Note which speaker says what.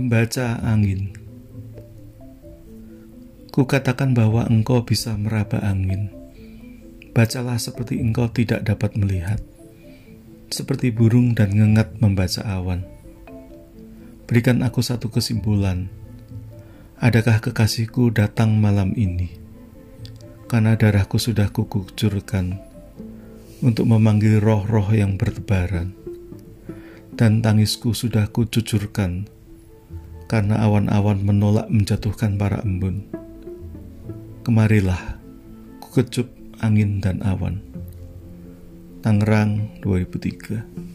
Speaker 1: Membaca angin. Kukatakan bahwa engkau bisa meraba angin. Bacalah seperti engkau tidak dapat melihat. Seperti burung dan ngengat membaca awan. Berikan aku satu kesimpulan. Adakah kekasihku datang malam ini? Karena darahku sudah kukucurkan untuk memanggil roh-roh yang bertebaran. Dan tangisku sudah kucucurkan karena awan-awan menolak menjatuhkan para embun. Kemarilah, ku kecup angin dan awan. Tangerang 2003